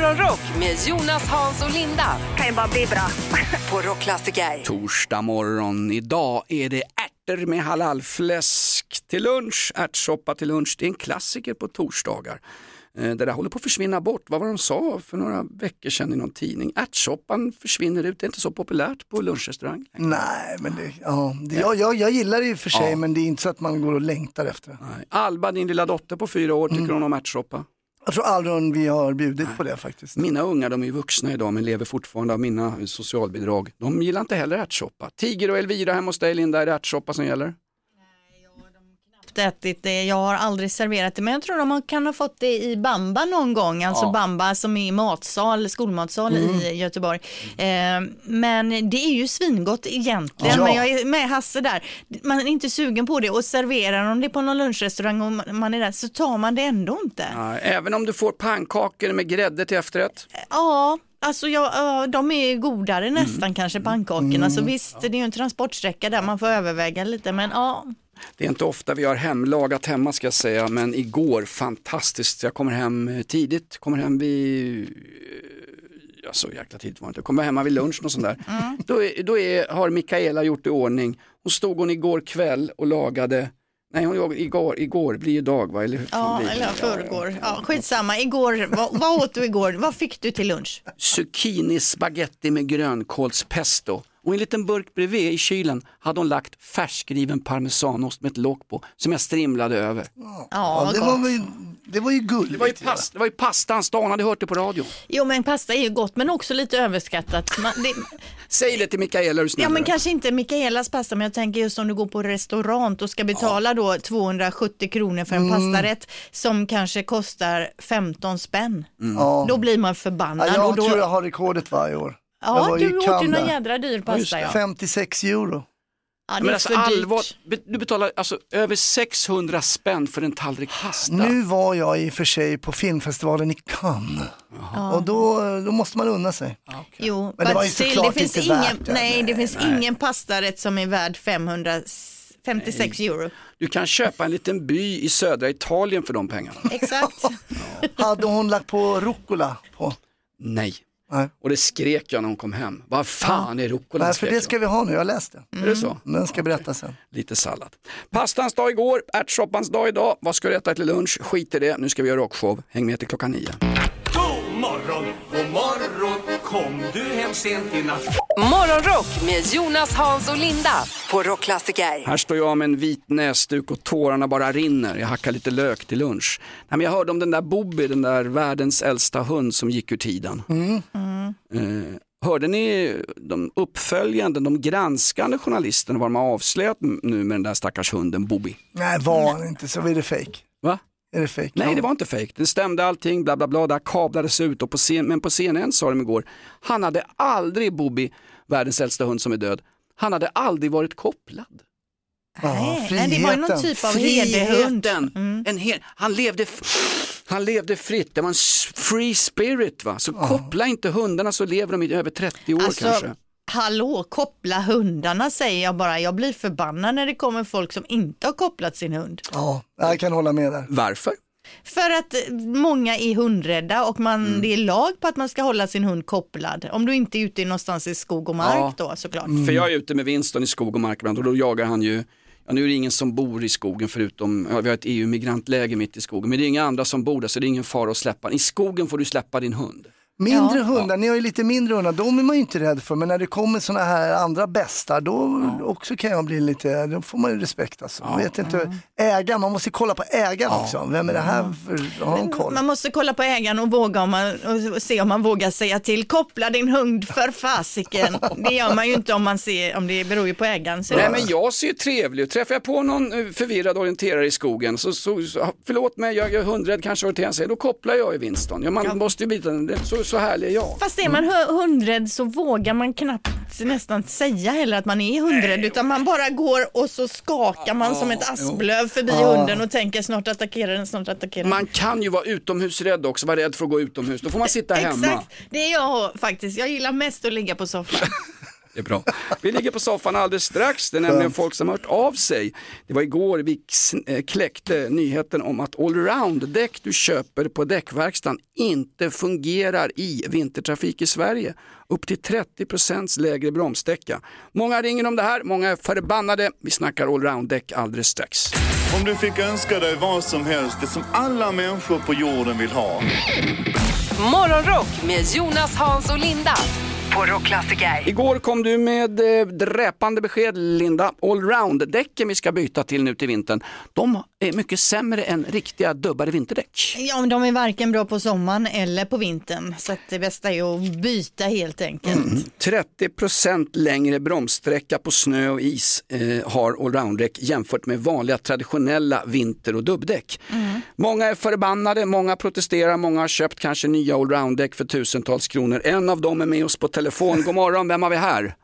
Morgonrock med Jonas, Hans och Linda kan ju bara bli bra. på Rockklassiker. Torsdag morgon. Idag är det ärtor med halalfläsk till lunch, ärtsoppa till lunch. Det är en klassiker på torsdagar. Eh, Det där håller på att försvinna bort. Vad var de sa för några veckor sedan i någon tidning? Ärtsoppan försvinner ut, det är inte så populärt på lunchrestaurang. längre. Nej, men det, ja, det, jag, jag, jag gillar det i och för sig, men det är inte så att man går och längtar efter det. Nej. Alba, din lilla dotter på fyra år, tycker Mm. hon om ärtsoppa? Jag tror aldrig vi har bjudit på det faktiskt. Mina ungar de är ju vuxna idag men lever fortfarande av mina socialbidrag. De gillar inte heller ärtsoppa. Tiger och Elvira hemma hos dig Linda, är det ärtsoppa som gäller? Ätit det, jag har aldrig serverat det, men jag tror de kan ha fått det i Bamba någon gång, alltså Ja. Bamba som är matsal, skolmatsal Mm. i Göteborg. Eh, men det är ju svingott egentligen, Ja. men jag är med Hasse där. Man är inte sugen på det och serverar de det på någon lunchrestaurang och man är där så tar man det ändå inte. Nej, även om du får pannkakor med grädde till efterrätt? Ja, alltså jag, ja, de är godare Mm. nästan kanske pannkakorna, så visst det är ju en transportsträcka där man får överväga lite, men ja. Det är inte ofta vi har hemlagat hemma ska jag säga, men igår fantastiskt. Jag kommer hem eh, tidigt, kommer hem vid, eh, ja så jäkla tidigt var det inte, jag kommer hemma vid lunch och sånt där. Då, är, då är, har Mikaela gjort i ordning, hon stod hon igår kväll och lagade, nej hon igår, igår blir ju dag va? Eller hur Ja, blir eller förrgår. Ja, skitsamma, igår, vad, vad åt du igår? Vad fick du till lunch? zucchini spaghetti med grönkålspesto. Och i en liten burk bredvid i kylen hade hon lagt färskriven parmesanost med ett lock på som jag strimlade över. Ja, Ja, det, var, ju- det var ju gulligt. Det var ju, past, det var ju pastans dag, hon hade hört det på radio. Jo, men pasta är ju gott, men också lite överskattat. Man, det, Säg det till Mikaela är du snäll. ja, men kanske inte Mikaelas pasta, men jag tänker just om du går på restaurang och ska betala då 270 kronor för en pastarätt som kanske kostar 15 spänn. Ja. Då blir man Ja, förbannad. jag och då, tror jag har rekordet varje år. Jag ja, du åt ju någon jädra dyr pasta. Ja. 56 euro. Ja, det men är alltså för allvar, du betalar alltså över 600 spänn för en tallrik pasta. Nu var jag i och för sig på filmfestivalen i Cannes. Och då, då måste man unna sig. Jo, Men det var ju såklart det finns inte ingen, värt det. nej, det Nej, finns ingen pastarätt som är värd 556 euro. Du kan köpa en liten by i södra Italien för de pengarna. Exakt. Hade hon lagt på rucola på? Nej. Nej. Och det skrek jag när hon kom hem. Vad fan är rucola? Nej, för det jag. ska vi ha nu, jag har läst det. Är det så? Men den ska berätta sen. Lite sallad. Pastans dag igår, ärtsoppans dag idag. Vad ska du äta till lunch? Skit i det, nu ska vi göra rockshow. Häng med till klockan nio. God morgon, god morgon, kom du hem sent i natt? Morgonrock med Jonas, Hans och Linda på Rockklassiker. Här står jag med en vit näsduk och tårarna bara rinner. Jag hackar lite lök till lunch. Nej, men jag hörde om den där Bobby, den där världens äldsta hund som gick ur tiden. Eh, hörde ni de uppföljande, de granskande journalisterna vad de har avslöjat nu med den där stackars hunden Bobby? Nej, var han inte så är det fake. Va? Är det fake? Nej, det var inte fejk. Det stämde allting, bla bla bla, där kablades ut. Och på scen, men på CNN sa de igår, han hade aldrig, Bobby, världens äldsta hund som är död, han hade aldrig varit kopplad. Nej, det var någon friheten. typ av herdehund. Friheten! En hel, han, levde, han levde fritt, det var en free spirit. Va? Så koppla inte hundarna så lever de i över 30 år Alltså, kanske. hallå, koppla hundarna säger jag bara. Jag blir förbannad när det kommer folk som inte har kopplat sin hund. Ja, jag kan hålla med där. Varför? För att många är hundrädda och man, Mm. det är lag på att man ska hålla sin hund kopplad. Om du inte är ute någonstans i skog och mark Ja. då såklart. För jag är ute med Winston i skog och mark ibland och då jagar han ju Ja, nu är det ingen som bor i skogen förutom, ja, vi har ett EU-migrantläger mitt i skogen, men det är inga andra som bor där så det är ingen fara att släppa. I skogen får du släppa din hund. Mindre hundar, ni har ju lite mindre hundar, de är man ju inte rädd för. Men när det kommer sådana här andra bästar, då också kan jag bli lite, då får man ju respekt alltså. Jag vet inte, ägaren, man måste kolla på ägaren också. Vem är det här för, har han koll? Man måste kolla på ägaren och, våga om man, och se om man vågar säga till. Koppla din hund för fasiken. Det gör man ju inte om man ser, om det beror ju på ägaren. Så Nej men jag ser ju trevlig ut. Träffar jag på någon eh, förvirrad orienterare i skogen så, så, så förlåt mig, jag är hundrädd kanske orienteraren säger, då kopplar jag ju Winston. Ja, man måste ju byta den, så, så härlig är jag. Fast är man hu- hundrädd så vågar man knappt nästan säga heller att man är hundrädd utan man bara går och så skakar man som ett asplöv förbi hunden och tänker snart attackerar den, snart attackerar den. Man kan ju vara utomhusrädd också, vara rädd för att gå utomhus. Då får man sitta hemma. Exakt, det är jag faktiskt. Jag gillar mest att ligga på soffan. Det är bra. Vi ligger på soffan alldeles strax. Det är nämligen folk som har hört av sig. Det var igår vi eh, kläckte nyheten om att allround-däck du köper på däckverkstan inte fungerar i vintertrafik i Sverige. Upp till 30% lägre bromssträcka. Många ringer om det här, många är förbannade. Vi snackar allround-däck alldeles strax. Om du fick önska dig vad som helst, det som alla människor på jorden vill ha. Morgonrock med Jonas, Hans och Linda på Rockklassiker. Igår kom du med eh, dräpande besked Linda. Allround-däcken vi ska byta till nu till vintern, de är mycket sämre än riktiga dubbade vinterdäck. Ja, men de är varken bra på sommaren eller på vintern. Så att det bästa är att byta helt enkelt. 30% längre bromssträcka på snö och is eh, har allround-däck jämfört med vanliga traditionella vinter och dubbdäck. Många är förbannade, många protesterar, många har köpt kanske nya allround-däck för tusentals kronor. En av dem är med oss på telefon. God morgon, vem har vi här?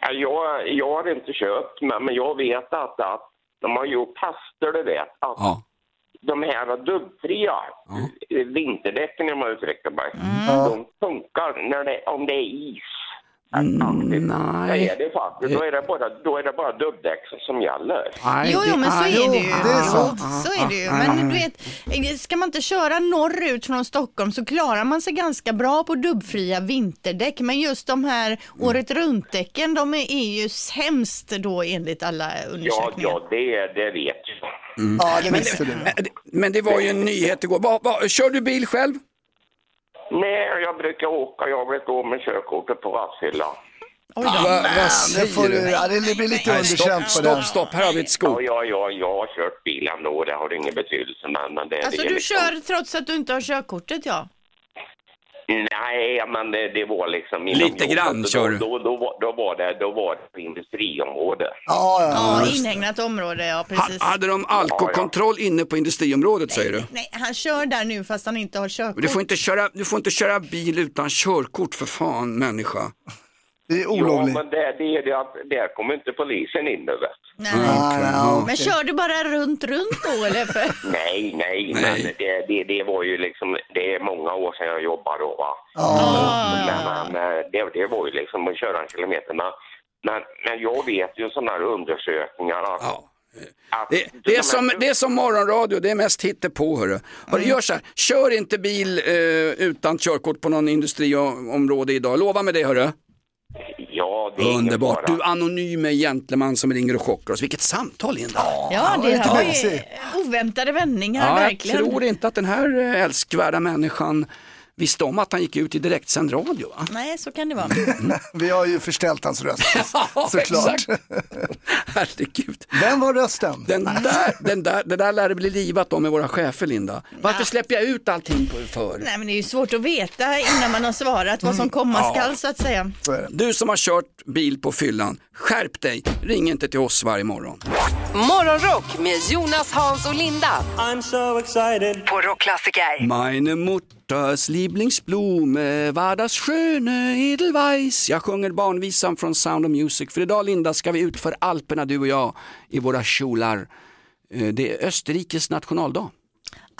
Ja, Jag, jag har inte köpt, men, men jag vet att, att de har gjort tester, du vet. Att Ja. de här dubbfria vinterdäcken, om jag uttrycker mig, Mm. de funkar när det, om det är is. Mm, Det nej. är det faktiskt. Då är det bara, då är det bara dubbdäck som gäller. Nej, Jo, jo, det men så är- det ju. det är sant. så är det ju. Men du vet, ska man inte köra norrut från Stockholm så klarar man sig ganska bra på dubbfria vinterdäck. Men just de här året runt-däcken, de är, ju sämst då enligt alla Ja, undersökningar. ja det, det vet jag. Ja, det visste du. Men det- Men det var ju en nyhet igår. Va, va, kör du bil själv? Nej, jag brukar åka. Jag blivit av med körkortet på rattfylla. Oj då. Va, vad Det, säger du, ja, det blir lite Nej, underkänt stopp, på stopp, den. stopp. Här har vi ett Ja, skop. ja, ja, jag har kört bil ändå. Det har ingen betydelse. Men, men det, Alltså det är du liksom... kör trots att du inte har körkortet ja? Nej, men det, det var liksom... Lite grann då, kör du. Då, då, var- då, var det, då var det på industriområde. Ja, ja, Ja, inhägnat område, ja Ha, precis. hade de alkokontroll inne på industriområdet säger du? Nej, han kör där nu fast han inte har Men körkort. Du får, inte köra, du får inte köra bil utan körkort för fan människa. det är Ja, olovligt. men det, det är det att där kommer inte polisen in nu vet. Nej. Ja, ja, Men kör du bara runt, runt då eller? För... Nej, nej, men det, det, det var ju liksom, det är många jag jobbade då va. Men, men det, det var ju liksom att köra en kilometer. Men, men, men jag vet ju sådana här undersökningar att, Ja. att Det, det, är som, det är som morgonradio, det är mest hittepå hörru. Hörru, Gör så här, kör inte bil eh, utan körkort på någon industriområde idag. Lova mig det hörru. Ja, det är Underbart. Du anonyme gentleman som ringer och chockar oss. Vilket samtal Linda. Ja, det var ju oväntade vändningar, Ja, jag verkligen. tror inte att den här eh, älskvärda människan visste om att han gick ut i direktsänd radio. Va? Nej, så kan det vara. Vi har ju förställt hans röst, såklart. Herregud. Vem var rösten? Den där, den där, det där lär det bli livat om med våra chefer Linda. Varför släpper jag ut allting på för? Nej, men det är ju svårt att veta innan man har svarat vad som komma skall så att säga. Du som har kört bil på fyllan, skärp dig. Ring inte till oss varje morgon. Morgonrock med Jonas, Hans och Linda I'm so excited. på Rockklassiker. Meine Mutters Lieblingsblume war das schöne Edelweiss. Jag sjunger barnvisan från Sound of Music. För idag Linda ska vi ut för Alperna du och jag i våra kjolar. Eh, Det är Österrikes nationaldag.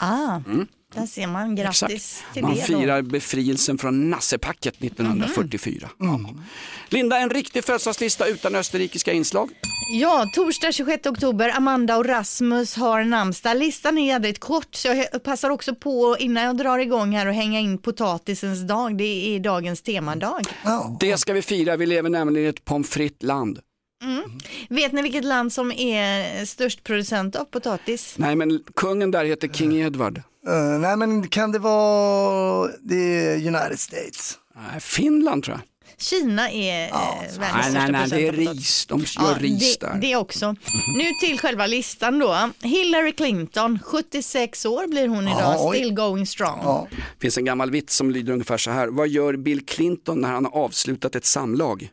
Ah, där ser man. Grattis Mm. Exakt. till Man det firar befrielsen från Nassepacket 1944. Ja. Linda, en riktig födelsedagslista utan österrikiska inslag. Ja, torsdag 26 oktober, Amanda och Rasmus har namnsdag. Listan är jädrigt kort så jag passar också på innan jag drar igång här och hänga in potatisens dag. Det är dagens temadag. Det ska vi fira, vi lever nämligen i ett pommes frites-land. Vet ni vilket land som är störst producent av potatis? Nej men kungen där heter King Edward. Eh, nej men kan det vara, det United States. Nej, Finland tror jag. Kina är eh, världens Nej, största nej, nej, det är ris. De gör ris det, där. det också. Nu till själva listan då. Hillary Clinton, 76 år blir hon idag, Ja, still going strong. Ja. Det finns en gammal vits som lyder ungefär så här. Vad gör Bill Clinton när han har avslutat ett samlag?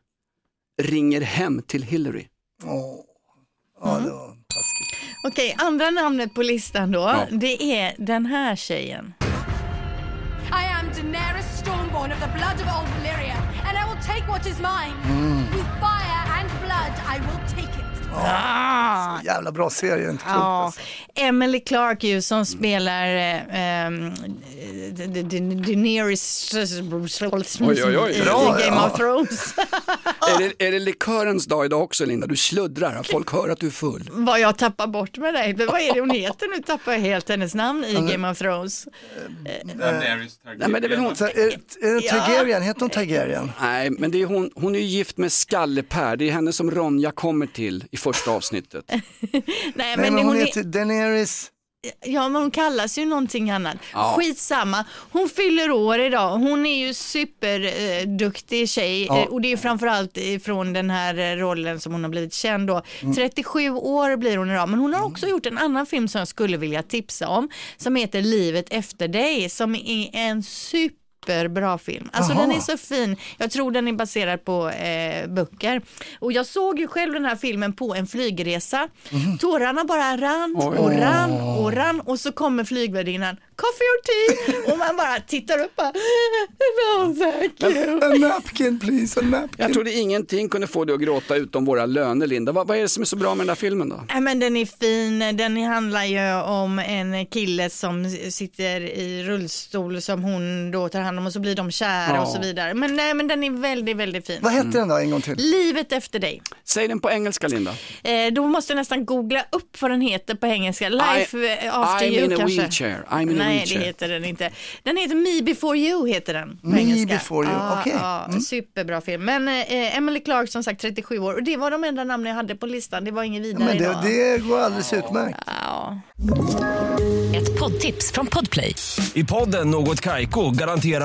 Ringer hem till Hillary. Åh. Ja, det var taskigt. Okej, andra namnet på listan då, Ja. det är den här tjejen. I am Daenerys Stormborn of the blood of old Valyria, and I will take what is mine. With fire and blood, I will take it. Ah. Jävla bra serie, inte klokt. Ja, alltså. Emily Clark ju som spelar eh, Daenerys Oj, oj, oj. i Game ja. of Thrones. Är det, är det likörens dag idag också Linda? Du sluddrar, folk hör att du är full. Vad jag tappar bort med dig. Vad är det hon heter nu? Tappar jag helt hennes namn i Game of Thrones. Nej, men det är väl hon. Så, är, det Targaryen? Heter hon Targaryen? Nej, men det är hon, hon är ju gift med Skallepär, det är henne som Ronja kommer till i första avsnittet. Nej, Nej, men, men hon hon är, heter Daenerys. ja, men hon kallas ju någonting annat. Ja. Skitsamma. Hon fyller år idag. Hon är ju superduktig eh, tjej Ja. eh, och det är framförallt från den här eh, rollen som hon har blivit känd då. 37 år blir hon idag, men hon har också gjort en annan film som jag skulle vilja tipsa om som heter Livet efter dig som är en super Superbra film. Alltså Jaha. den är så fin. Jag tror den är baserad på eh, böcker. Och jag såg ju själv den här filmen på en flygresa. Tårarna bara rann och rann och rann och så kommer flygvärdinnan, coffee or tea? Och man bara tittar upp och bara, no thank you. A napkin please, a napkin. Jag trodde ingenting kunde få dig att gråta utom våra löner Linda. Vad, vad är det som är så bra med den där filmen då? Nej, men den är fin, den handlar ju om en kille som sitter i rullstol som hon då tar hand om och så blir de kära Ja. och så vidare. Men, nej, men den är väldigt, väldigt fin. Vad hette den då en gång till? Livet efter dig. Säg den på engelska Linda. Eh, då måste jag nästan googla upp vad den heter på engelska. Life I- eh, after I'm you in a kanske. wheelchair. I'm in a Nej, wheelchair. det heter den inte. Den heter Me before you heter den på Me engelska. Before You, Ja, okej. ja, Mm. Superbra film. Men eh, Emily Clark som sagt 37 år och det var de enda namnen jag hade på listan. Det var inget vidare Men idag. det, det går alldeles utmärkt. Ja. Ett poddtips från Podplay. I podden Något Kaiko garanterar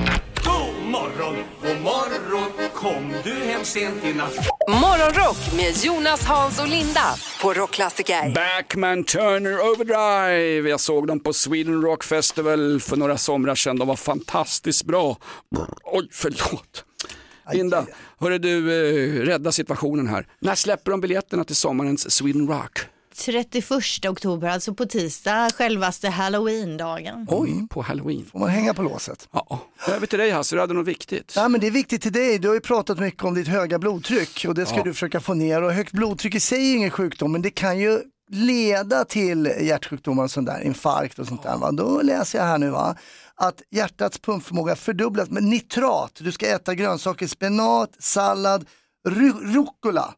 morgon, god morgon Kom du hem sent i natt Morgonrock med Jonas, Hans och Linda på Rockklassiker. Backman Turner Overdrive. Jag såg dem på Sweden Rock Festival för några somrar sedan. De var fantastiskt bra. Oj, förlåt. Linda, hörru du, eh, rädda situationen här. När släpper de biljetterna till sommarens Sweden Rock? 31 oktober, alltså på tisdag, självaste halloween-dagen. Oj, på halloween. Får man hänga på låset? Ja, över till dig Hasse, du hade något viktigt. Ja, men det är viktigt till dig. Du har ju pratat mycket om ditt höga blodtryck och det ska Ja. du försöka få ner. Och högt blodtryck i sig är ingen sjukdom, men det kan ju leda till hjärtsjukdomar och sånt där, infarkt och sånt där. Va? Då läser jag här nu va? att hjärtats pumpförmåga fördubblas med nitrat. Du ska äta grönsaker, spenat, sallad, ru- rucola.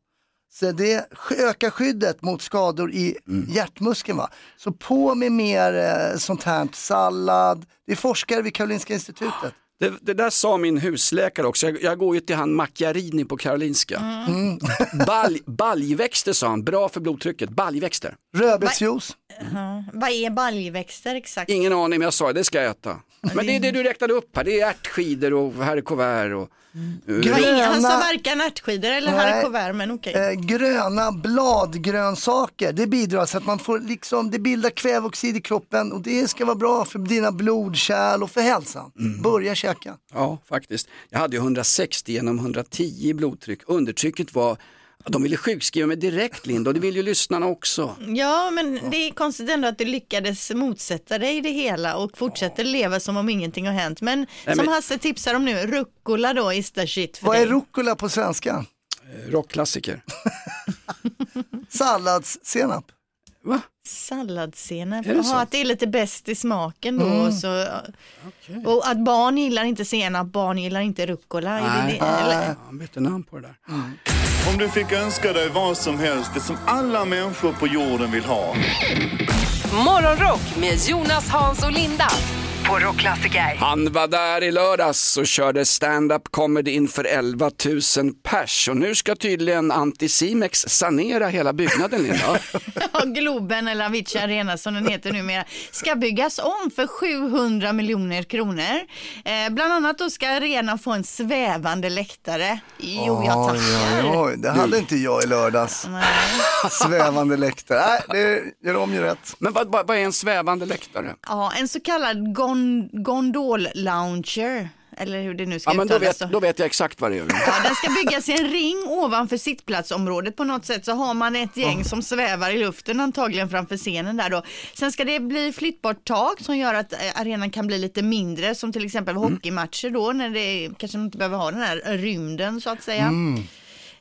Så det ökar skyddet mot skador i hjärtmuskeln. Va? Så på med mer eh, sånt här, sallad. Det är forskare vid Karolinska institutet. Det, det där sa min husläkare också, jag, jag går ju till han Macchiarini på Karolinska. Mm. Balj, baljväxter sa han, bra för blodtrycket, baljväxter. Rödbetsjuice. Vad är baljväxter exakt? Ingen aning men jag sa det ska jag äta. Men det är det du räknade upp här, det är ärtskidor och haricots och... Ingen, han Gröna- varken ärtskidor eller Nej. haricots men okej. Eh, gröna bladgrönsaker, det bidrar så att man får liksom, det bildar kväveoxid i kroppen och det ska vara bra för dina blodkärl och för hälsan. Börja käka. Ja, faktiskt. Jag hade ju 160 genom 110 i blodtryck. Undertrycket var, de ville sjukskriva mig direkt Linda och det vill ju lyssnarna också. Ja, men det är konstigt ändå att du lyckades motsätta dig det hela och fortsätter leva som om ingenting har hänt. Men Nej, som men- Hasse tipsar om nu, rucola då is the shit för Vad dig. är rucola på svenska? Eh, Rockklassiker. Salladssenap. Va? Salladssenap? Jaha, att det är lite bäst i smaken då. Mm. Så, Och att barn gillar inte senap, barn gillar inte rucola. Nej. det, eller? Ja, Han bytte namn på det där. Om du fick önska dig vad som helst, det som alla människor på jorden vill ha. Morgonrock med Jonas, Hans och Linda på Rockklassiker. Han var där i lördags och körde stand-up comedy inför 11 000 pers och nu ska tydligen Anticimex sanera hela byggnaden Linda. Ja, Globen eller Avicii Arena som den heter numera ska byggas om för 700 miljoner kronor. Eh, bland annat då ska arenan få en svävande läktare. Jo, jag Oj, tackar. oj, oj, det hade inte jag i lördags. Svävande läktare. Nej, det gör om ju rätt. Men vad, vad, är en svävande läktare? Ja, en så kallad gon gondol-lounger. Eller hur det nu ska Ja, men då, vet, då vet jag exakt vad det är. Ja, den ska byggas i en ring ovanför sittplatsområdet på något sätt så har man ett gäng som svävar i luften antagligen framför scenen där då. Sen ska det bli flyttbart tak som gör att eh, arenan kan bli lite mindre som till exempel Mm. hockeymatcher då när det kanske inte behöver ha den här rymden så att säga. Eh,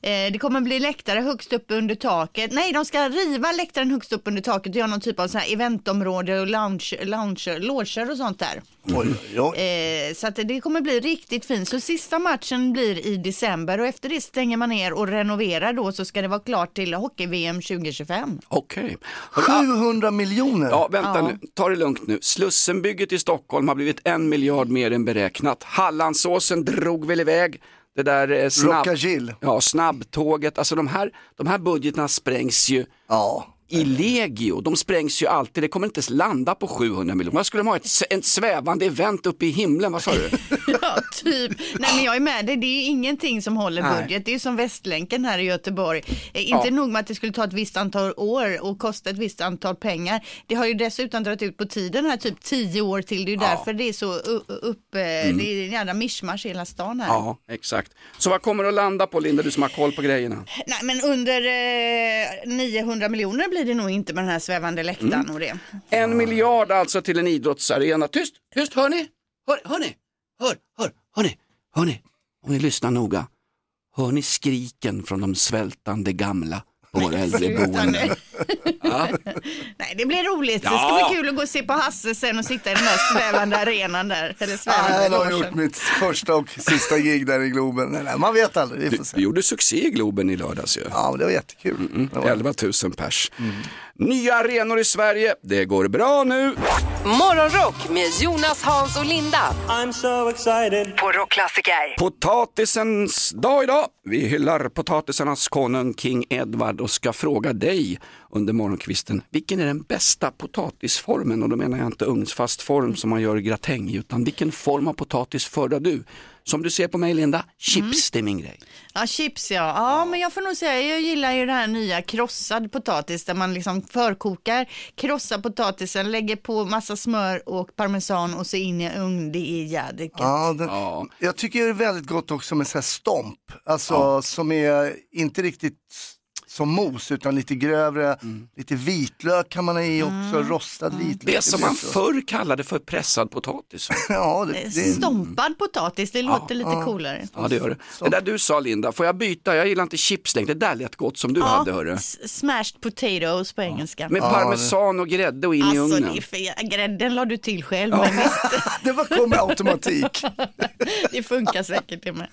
Det kommer bli läktare högst upp under taket. Nej, de ska riva läktaren högst upp under taket och göra någon typ av så här eventområde och lounge, lounge, loger och sånt där. Oj, oj. Eh, så att det kommer bli riktigt fint. Så sista matchen blir i december och efter det stänger man ner och renoverar då så ska det vara klart till hockey-VM 2025. Okej. 700 miljoner. Ja, vänta Ja. nu, ta det lugnt nu. Slussenbygget i Stockholm har blivit en miljard mer än beräknat. Hallandsåsen drog väl iväg. Det där eh, snabb, ja, snabbtåget, alltså de här, de här budgeterna sprängs ju Ja. i legio. De sprängs ju alltid, det kommer inte landa på 700 miljoner. Vad skulle de ha? Ett, ett svävande event uppe i himlen, vad sa du? Ja, typ. Nej, men jag är med dig. Det är ju ingenting som håller Nej. budget. Det är som Västlänken här i Göteborg. Eh, inte Ja. nog med att det skulle ta ett visst antal år och kosta ett visst antal pengar. Det har ju dessutom dragit ut på tiden här typ tio år till. Det är ju därför det är så upp, eh, det är en jävla mischmasch i hela stan här. Ja, exakt. Så vad kommer det att landa på Linda, du som har koll på grejerna? Nej men under eh, 900 miljoner blir det nog inte med den här svävande läktaren Mm. och det. En miljard alltså till en idrottsarena. Tyst, tyst, hör ni? Hör, hör ni? Hör, hör, hör ni? Hör ni? Om ni lyssnar noga. Hör ni skriken från de svältande gamla på våra äldreboenden? Ja. Nej det blir roligt. Det Ja. ska bli kul att gå och se på Hasse sen och sitta i den där svävande arenan där. Eller Jag har logen. gjort mitt första och sista gig där i Globen. Nej, nej, man vet aldrig, vi Du, får se. du gjorde succé i Globen i lördags ju. Ja, men det var jättekul. Det var- 11 000 pers. Nya arenor i Sverige, det går bra nu. Morgonrock med Jonas, Hans och Linda I'm so excited. på Rockklassiker. Potatisens dag idag. Vi hyllar potatisarnas konung King Edward och ska fråga dig under morgonkvisten. Vilken är den bästa potatisformen? Och då menar jag inte ugnsfast form som man gör gratäng i, utan vilken form av potatis föredrar du? Som du ser på mig Linda, chips det är min grej. Ja, chips ja. Ja, men jag får nog säga, jag gillar ju det här nya krossad potatis där man liksom förkokar, krossar potatisen, lägger på massa smör och parmesan och så in i ugn. Det är jädrigt. Ja, den, Ja. Jag tycker det är väldigt gott också med så här stomp, alltså som är inte riktigt som mos utan lite grövre, lite vitlök kan man ha i också, rostad vitlök. Det som man förr kallade för pressad potatis. Ja, det, det, Stompad potatis, det låter lite coolare. Ja det gör det. Det där du sa Linda, får jag byta? Jag gillar inte chips längre. Det där lät gott som du Ja, hade hörru. smashed potatoes på engelska. Med parmesan och grädde och in i Alltså, ugnen. det är för, grädden la du till själv, men visst, det var kom med automatik. det funkar säkert det med.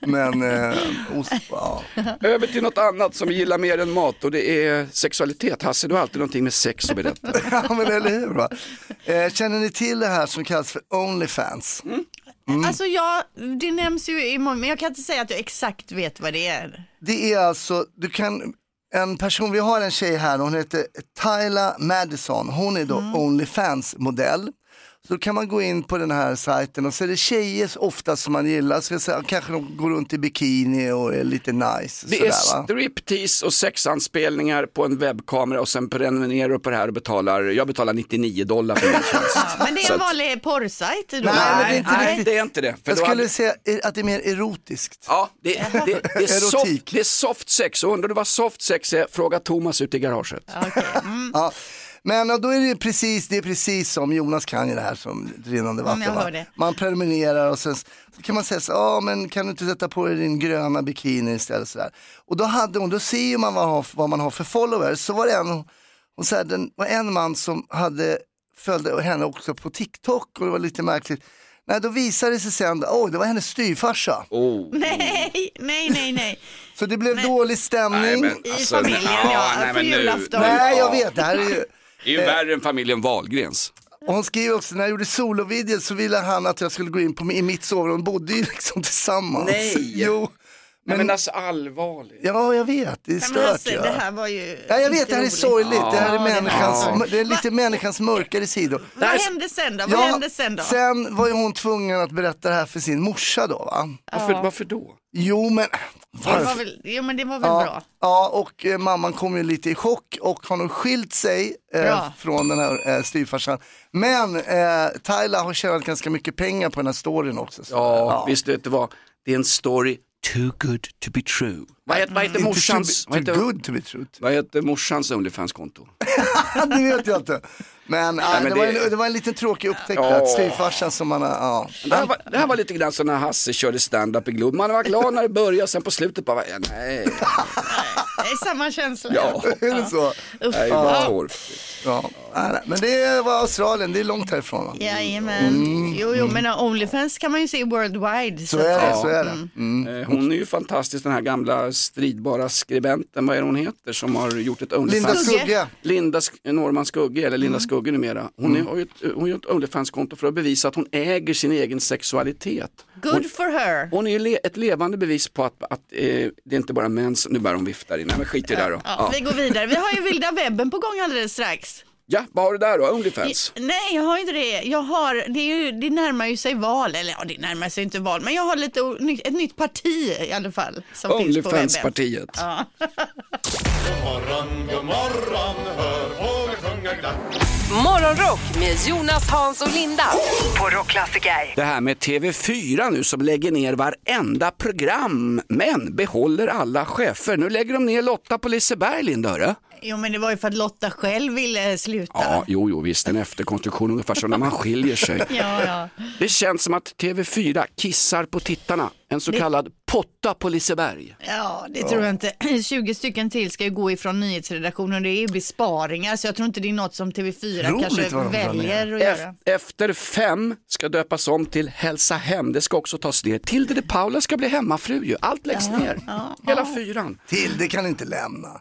Men eh, ost, ja. Över till något annat som vi gillar mer än mat och det är sexualitet. Hasse, du har alltid någonting med sex att berätta. ja, men eller hur. Va? Eh, känner ni till det här som kallas för Onlyfans? Alltså jag, det nämns ju i många, men jag kan inte säga att jag exakt vet vad det är. Det är alltså, du kan, en person, vi har en tjej här, hon heter Tyla Madison, hon är då Onlyfans-modell. Så då kan man gå in på den här sajten och så är det tjejer ofta som man gillar, så jag säga, kanske de går runt i bikini och är lite nice. Det är sådär, va? striptease och sexanspelningar på en webbkamera och sen prenumererar du på det här och betalar, jag betalar 99 dollar för min tjänst. Men det är en vanlig porrsajt då? Nej, men det är Nej, inte nej, riktigt. det är inte det. För Jag skulle hade- säga att det är mer erotiskt. Ja, det, det, det, är Erotik. soft, det är soft sex och undrar du vad soft sex är, fråga Thomas ute i garaget. Ja. Men ja, då är det precis, det är precis som Jonas kan ju det här som rinnande vatten. va? Man prenumererar och sen så kan man säga så ja men kan du inte sätta på dig din gröna bikini istället sådär. Och då hade hon, då ser ju man vad, man har- vad man har för followers. Så var det en, hon sa, den var en man som hade, följde henne också på TikTok och det var lite märkligt. Nej, då visade det sig sen, oj det var hennes styvfarsa. Oh. Nej, nej, nej, nej. Så det blev dålig stämning. Nej, men, I alltså, familjen, nej, ja, nej, på men julafton. Nej, jag ja. vet, det här är ju... Det är ju värre än familjen Wahlgrens. Och hon skriver också, när jag gjorde solovideo så ville han att jag skulle gå in på, i mitt sovrum, de bodde ju liksom tillsammans. Nej. Jo. Men, men alltså allvarligt. Ja, jag vet, det är stört. alltså, ja. det här var ju Ja, jag vet, det här är sorgligt. Det här är, Ja, människans, Ja. det är lite människans mörkare sidor. Vad hände sen då? Vad hände sen då? sen var ju hon tvungen att berätta det här för sin morsa då va? Varför, varför då? Jo men, Det var väl, jo men det var väl ja, bra. Ja, och eh, mamman kom ju lite i chock och har nog skilt sig eh, från den här eh, styvfarsan. Men eh, Tyla har tjänat ganska mycket pengar på den här storyn också. Så, Ja, visst vet du vad? Det är en story too good to be true. Vad heter, vad heter morsans, vad heter, good to be true. vad heter morsans Onlyfans-konto? det vet jag inte. Men, ah, men det, var det- en, det var en liten tråkig upptäckt Ja. att styvfarsan som man har, ja. Det här, var, det här var lite grann som när Hasse körde stand-up i Globen. Man var glad när det började, sen på slutet bara, ja, nej, Det är samma känsla. ja, Är det så? det är ju bara torr. Ja. Nej, nej, Men det var Australien, det är långt härifrån. Va? Jajamän. Jo, jo, men Onlyfans kan man ju se worldwide. Så är det, så är det. Mm. Eh, Hon är ju fantastisk den här gamla stridbara skribenten, vad är det hon heter, som har gjort ett Linda Onlyfans. Skugge. Linda Sk- Norman Skugge, eller Linda Skugge numera. Hon är, har ju ett, hon har ju ett Onlyfans-konto för att bevisa att hon äger sin egen sexualitet. Hon, Good for her. hon är ju le, ett levande bevis på att, att eh, det är inte bara män som, nu börjar hon vifta in, Nej, men skit i det där då. Ja, Ja. vi går vidare. Vi har ju vilda webben på gång alldeles strax. Ja, vad har du där då? Onlyfans? Nej, jag har inte det. Jag har, det, är ju, det närmar ju sig val, eller ja, det närmar sig inte val, men jag har lite ett nytt parti i alla fall. Som finns på webben. Onlyfans-partiet. Ja. God morgon, god morgon, hör fåglar sjunga glatt. Morgonrock med Jonas, Hans och Linda på Rockklassiker. Det här med TV4 nu som lägger ner varenda program men behåller alla chefer. Nu lägger de ner Lotta på Liseberg, Linda. hörru. Jo, men det var ju för att Lotta själv ville sluta. Ja, jo, jo, visst, en efterkonstruktion ungefär som när man skiljer sig. Ja, ja. Det känns som att TV4 kissar på tittarna. En så kallad potta på Liseberg. Ja, det tror jag inte. 20 stycken till ska ju gå ifrån nyhetsredaktionen. Det är besparingar, så jag tror inte det är något som TV4 Roligt kanske väljer att göra. Efter fem ska döpas om till Hälsa hem. Det ska också tas ner. Tilde de Paula ska bli hemmafru ju. Allt läggs ner. Hela fyran. Till, det kan inte lämna.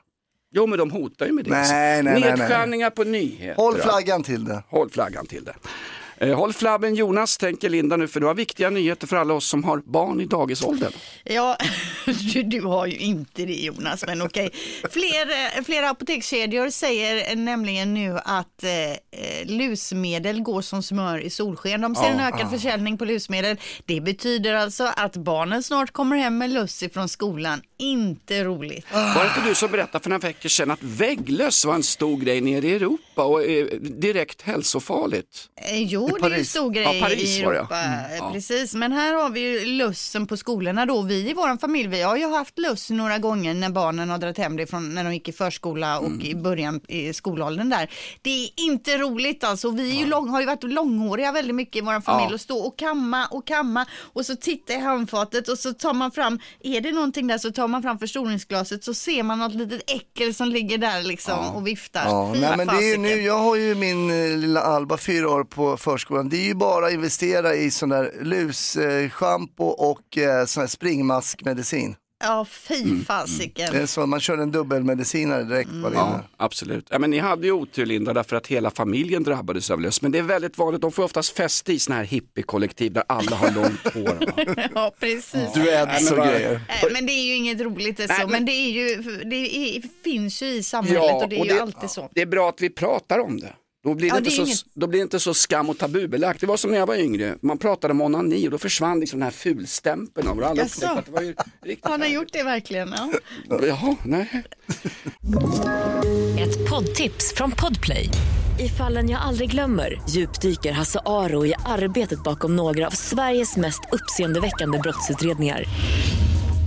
Jo, men de hotar ju med det. Nej, nej, nej, nej. Nedskärningar på nyheter. Håll flaggan till det. Håll flaggan till det. Eh, håll flabben Jonas, tänker Linda nu, för du har viktiga nyheter för alla oss som har barn i dagisåldern. Ja, du, du har ju inte det Jonas, men okej. Fler, eh, flera apotekskedjor säger nämligen nu att eh, eh, lusmedel går som smör i solsken. De ser en ökad försäljning på lusmedel. Det betyder alltså att barnen snart kommer hem med luss ifrån skolan. Inte roligt. Var det inte du som berättade för några veckor sedan att vägglöss var en stor grej nere i Europa och direkt hälsofarligt? Eh, Jo, det är Paris. stor grej Ja, Paris i. Europa. Mm, ja. Precis, men här har vi ju lussen på skolorna då. Vi i vår familj, vi har ju haft luss några gånger när barnen har dragit hem det från när de gick i förskola och Mm. i början i skolåldern där. Det är inte roligt alltså. Vi är ju lång, har ju varit långhåriga väldigt mycket i vår familj och stå och kamma och kamma och så titta i handfatet och så tar man fram, är det någonting där så tar man fram förstoringsglaset så ser man något litet äckel som ligger där liksom och viftar. Ja, Fy nej, men det är ju nu, jag har ju min eh, lilla Alba, fyra år på förskolan. Det är ju bara att investera i sån där lusschampo och eh, sån här springmaskmedicin. Ja, fy fasiken. Det är så, man kör en dubbelmedicinare direkt bara Ja, absolut. Ja, men ni hade ju otur Linda därför att hela familjen drabbades av löss. Men det är väldigt vanligt, de får oftast fäste i såna här hippiekollektiv där alla har långt hår. Ja, precis. Dreads och grejer. Men det är ju inget roligt det så, Nej, men, men- det, är ju, det är, finns ju i samhället och det är ju alltid så. det är bra att vi pratar om det. Då blir, det Ja, inte det är så, inget- då blir det inte så skam och tabubelagt. Det var som när jag var yngre, man pratade om onani och då försvann liksom den här fulstämpeln av och alla Jaså? det var ju riktigt Har ni gjort det verkligen? Ja. Jaha, nej. Ett poddtips från Podplay. I fallen jag aldrig glömmer djupdyker Hasse Aro i arbetet bakom några av Sveriges mest uppseendeväckande brottsutredningar.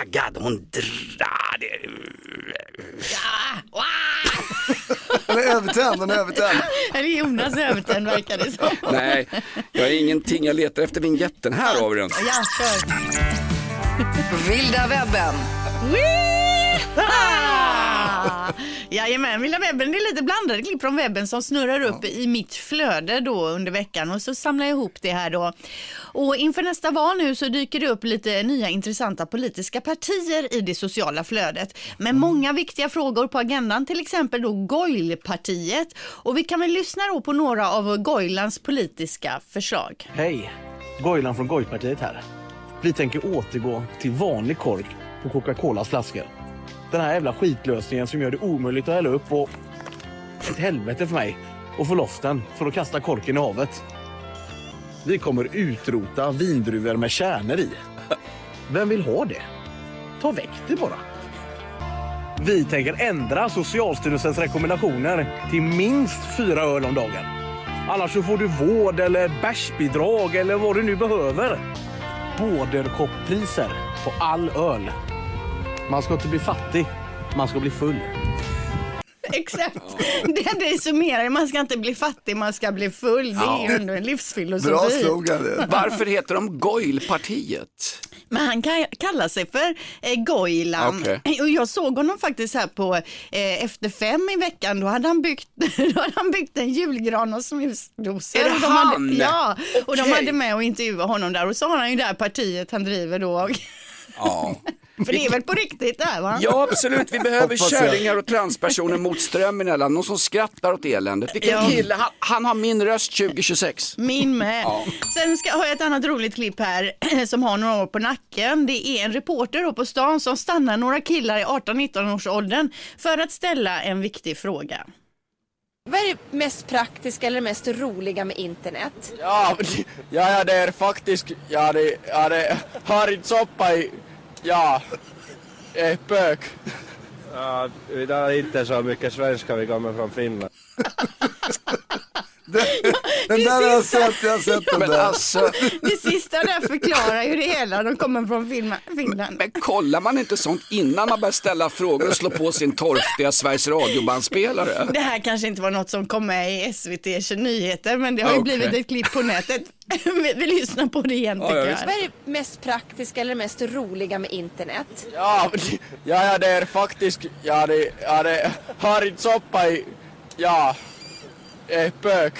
taggad, hon drar. Den är övertänd, den är övertänd. Eller Jonas övertänd verkar det som. Nej, jag har ingenting. Jag letar efter vinjetten. Här har vi den. Ja, kör. Vilda webben. Ah! Jajamän, Vilda webben det är lite blandade klipp från webben som snurrar upp i mitt flöde då under veckan och så samlar jag ihop det här då. Och inför nästa val nu så dyker det upp lite nya intressanta politiska partier i det sociala flödet med många viktiga frågor på agendan, till exempel då Goilpartiet. Och vi kan väl lyssna då på några av Goilans politiska förslag. Hej! Goilan från Gojpartiet här. Vi tänker återgå till vanlig kork på Coca-Colas flaskor. Den här jävla skitlösningen som gör det omöjligt att hälla upp och ett helvete för mig att få loss den för att kasta korken i havet. Vi kommer utrota vindruvor med kärnor i. Vem vill ha det? Ta väck det bara. Vi tänker ändra Socialstyrelsens rekommendationer till minst fyra öl om dagen. Annars så får du vård eller bärsbidrag eller vad du nu behöver. Bordershoppriser på all öl. Man ska inte bli fattig, man ska bli full. Exakt, det, det summerar man ska inte bli fattig, man ska bli full. Det är ju Ja. ändå en livsfilosofi. Varför heter de Goilpartiet? Men han kan kalla sig för eh, Goilan. Okej. Och jag såg honom faktiskt här på eh, Efter fem i veckan. Då hade han byggt, då hade han byggt en julgran och snusdosor. Är det Och de han? Hade, ja, och de hade med och intervjuade honom där. Och så har han ju det här partiet han driver då. Ja. För det är väl på riktigt där va? Ja absolut, vi behöver Hoppas jag. kärringar och transpersoner mot strömmen i alla. Någon som skrattar åt eländet. Vilken Ja. kille, han, han har min röst 2026. Min med. Ja. Sen ska, har jag ett annat roligt klipp här som har några år på nacken. Det är en reporter då på stan som stannar några killar i 18-19 års åldern för att ställa en viktig fråga. Vad är det mest praktiska eller mest roliga med internet? Ja, ja, ja, det är faktiskt, ja det, ja det har inte soppa i, ja, eh, pök. Ja, vi talar inte så mycket svenska, vi kommer från Finland. Den där har jag sett, jag har sett den Men där. alltså, Det sista där förklarar ju det hela. De kommer från Finland- Finland. men kollar man inte sånt innan man börjar ställa frågor och slå på sin torftiga Sveriges Radio-bandspelare? Det här kanske inte var något som kom med i SVT nyheter men det har ju Okej. blivit ett klipp på nätet. vi, vi lyssnar på det igen tycker Vad jag. är det mest praktiska eller mest roliga med internet? Ja, ja, ja, det är faktiskt, ja det, ja det har inte soppa i, ja, eh, pök.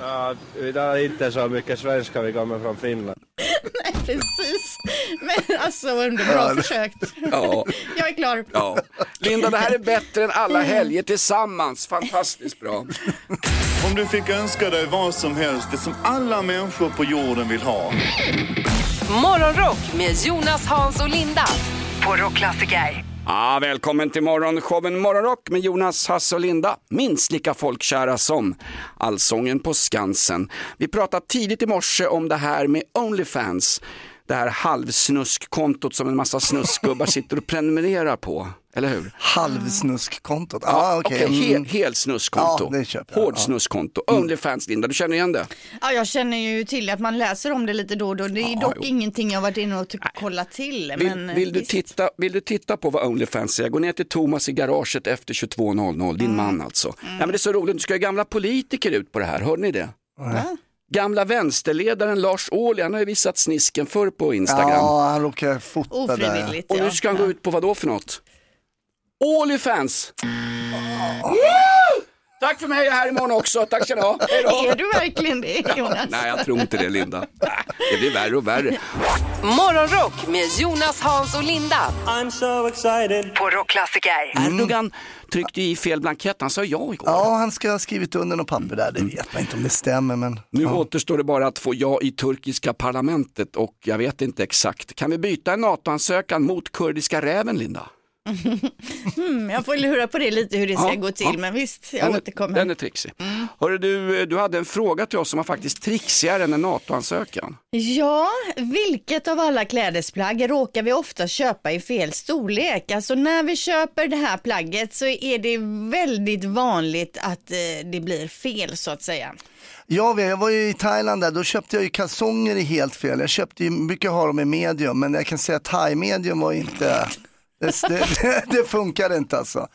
Ja, vi talar inte så mycket svenska, vi kommer från Finland. Nej, precis. Men alltså under bra Ja, det- försökt. Ja. Jag är klar. Ja. Linda, det här är bättre än alla helger tillsammans. Fantastiskt bra. Om du fick önska dig vad som helst, det som alla människor på jorden vill ha. Morgonrock med Jonas, Hans och Linda på Rockklassiker. Ah, välkommen till morgonshowen Morgonrock med Jonas, Hasse och Linda. Minst lika folkkära som Allsången på Skansen. Vi pratade tidigt i morse om det här med Onlyfans. Det här halvsnuskkontot som en massa snusgubbar sitter och prenumererar på. Eller hur? Halvsnuskkontot, ah, okej. okej, Mm. hel, helsnuskkonto. Ja, det köper jag. Hårdsnuskkonto. Onlyfans, Linda, du känner igen det? Ja, jag känner ju till att man läser om det lite då och då. Det är dock jo. ingenting jag varit inne och ty- kollat till. Vill, men, vill, du titta, vill du titta på vad Onlyfans är? Gå ner till Thomas i garaget efter 22.00, din man alltså. Nej, men det är så roligt, nu ska ju gamla politiker ut på det här, hörde ni det? Gamla vänsterledaren Lars Ohly, han har ju visat snisken förr på Instagram. Ja, han råkar fota Ofrivilligt, Och nu ska han gå ut på vad då för något? Onlyfans! Woo! Tack för mig, jag är här imorgon också. Tack ska ni ha. Är du verkligen det Jonas? Nej, jag tror inte det Linda. Det blir värre och värre. Morgonrock med Jonas, Hans och Linda I'm so excited. på Rockklassiker. Erdogan tryckte i fel blankett, han sa ja igår. Ja, han ska ha skrivit under något papper där, det vet man inte om det stämmer men. Nu återstår det bara att få ja i turkiska parlamentet och jag vet inte exakt. Kan vi byta en NATO-ansökan mot kurdiska räven, Linda? Mm, jag får lura på det lite hur det ska Ja, gå till, ja. men visst, jag Den är, återkommer. den är trixig. Hörru, du, du hade en fråga till oss som var faktiskt trixigare än en NATO-ansökan. Ja, vilket av alla klädesplagg råkar vi ofta köpa i fel storlek? Alltså när vi köper det här plagget så är det väldigt vanligt att eh, det blir fel så att säga. Vet, jag var ju i Thailand där, då köpte jag ju kalsonger i helt fel. Jag köpte ju, brukar ha dem i medium, men jag kan säga att thai medium var inte, det, det, det, funkade inte alltså.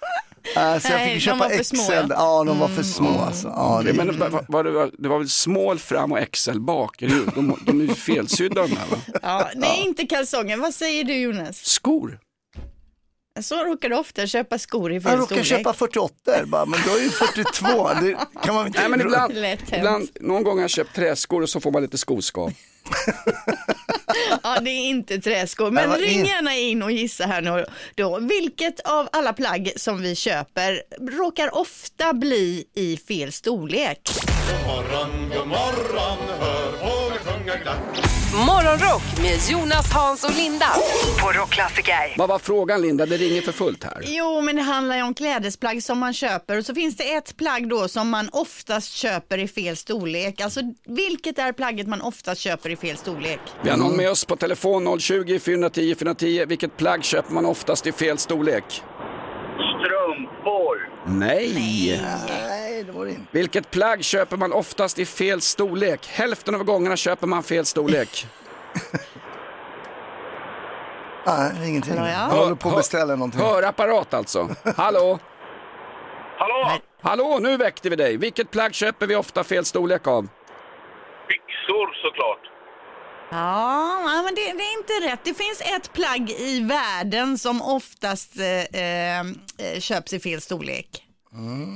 Alltså jag Nej, fick de köpa var för små, XL, ja. ja de var för små alltså. Ja, det, Men var, var det, var, det var väl small fram och XL bak? Ju- De, de är ju felsydda de här va? Ja, nej, inte kalsonger. Vad säger du Jonas? Skor? Så råkar du ofta köpa skor i fel jag råkar storlek. köpa 48 bara, men då är ju 42, det kan man inte Nej men ibland, Lätt hänt. ibland, någon gång har jag köpt träskor och så får man lite skoskav. Ja, det är inte träskor. Men vad ring är- gärna in och gissa här nu då. Vilket av alla plagg som vi köper råkar ofta bli i fel storlek? God morgon, god morgon, hör fåglar sjunga glatt. Morgonrock med Jonas, Hans och Linda på Rockklassiker. Vad var frågan Linda? Det ringer för fullt här. Jo, men det handlar ju om klädesplagg som man köper och så finns det ett plagg då som man oftast köper i fel storlek. Alltså vilket är plagget man oftast köper i fel storlek? Vi har någon med oss på telefon 020 410 410. Vilket plagg köper man oftast i fel storlek? Strumpor. Nej. Nej, det var det inte. Vilket plagg köper man oftast i fel storlek? Hälften av gångerna köper man fel storlek. Nej, ingenting. Hallå, ja. Jag håller på att beställa någonting. Hörapparat alltså. Hallå? Hallå? Hallå, nu väckte vi dig. Vilket plagg köper vi ofta fel storlek av? Byxor såklart. Ja, ja, men det, det är inte rätt. Det finns ett plagg i världen som oftast eh, eh, eh, köps i fel storlek.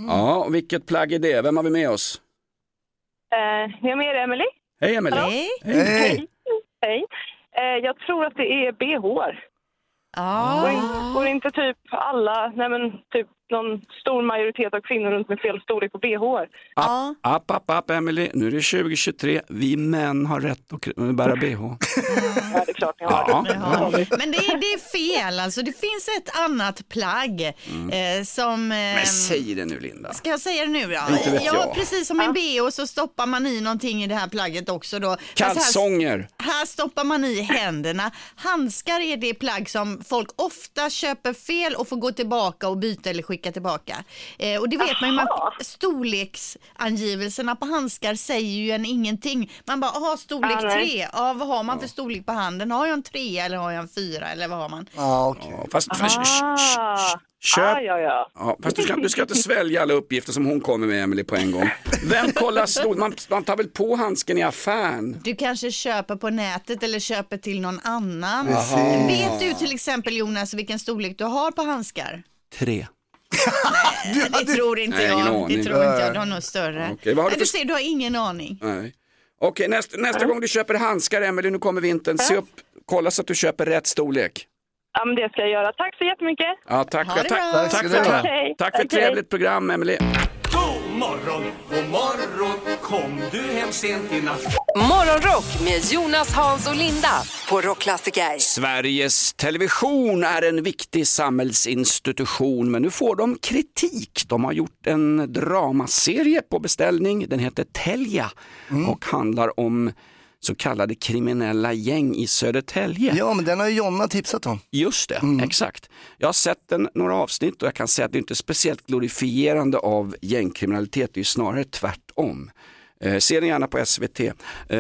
Ja, och vilket plagg är det? Vem har vi med oss? Eh, jag är med Emily. Hej Emelie. Hej. Hej. Hej. Eh, jag tror att det är bh. Ja. Går, in, går inte typ alla, nej men typ någon stor majoritet av kvinnor runt med fel storlek på bh? Ja. App, app, app, Emelie. Nu är det 2023. Vi män har rätt att bära bh. Ja, det är klart ni har. Ja. Ja. Men det, är- det är fel alltså. Det finns ett annat plagg eh, som... Eh, Men säg det nu Linda. Ska jag säga det nu då? Inte vet ja, jag. precis som en bh så stoppar man i någonting i det här plagget också då. Fast här- Kalsonger. Här stoppar man i händerna. Handskar är det plagg som folk ofta köper fel och får gå tillbaka och byta eller skicka tillbaka. Eh, och det vet man ju, man, storleksangivelserna på handskar säger ju en ingenting. Man bara, aha, storlek Ah, tre, ja, vad har man för storlek på handen? Har jag en trea eller har jag en fyra eller vad har man? Ja, okej. Ja, fast fast- Ah, köp. ah, ja, ja. Ja, fast du ska, du ska inte svälja alla uppgifter som hon kommer med Emelie på en gång. Vem kollar stol? Man, man tar väl på handsken i affären? Du kanske köper på nätet eller köper till någon annan. Jaha. Vet du till exempel Jonas vilken storlek du har på handskar? Tre. Det tror inte Nej, ingen jag. aning. Det tror inte jag. Du har nog större. Okej, vad har du Nej, du för- ser, du har ingen aning. Nej. Okej, nästa, nästa gång du köper handskar Emelie, nu kommer vintern, se upp, kolla så att du köper rätt storlek. Ja, men det ska jag göra. Tack så jättemycket. Ja, tack, Ha det tack, bra. tack, Tack för, ska du ha. ett- Okej, tack för ett okej. trevligt program Emelie. Morgon, god morgon, kom du hem sent i natt? Morgonrock med Jonas, Hans och Linda på Rockklassiker. Sveriges Television är en viktig samhällsinstitution men nu får de kritik. De har gjort en dramaserie på beställning, den heter Telja och handlar om så kallade kriminella gäng i Södertälje. Ja, men den har ju Jonna tipsat om. Just det, exakt. Jag har sett den, några avsnitt och jag kan säga att det inte är speciellt glorifierande av gängkriminalitet, det är snarare tvärtom. Eh, se den gärna på SVT. Eh,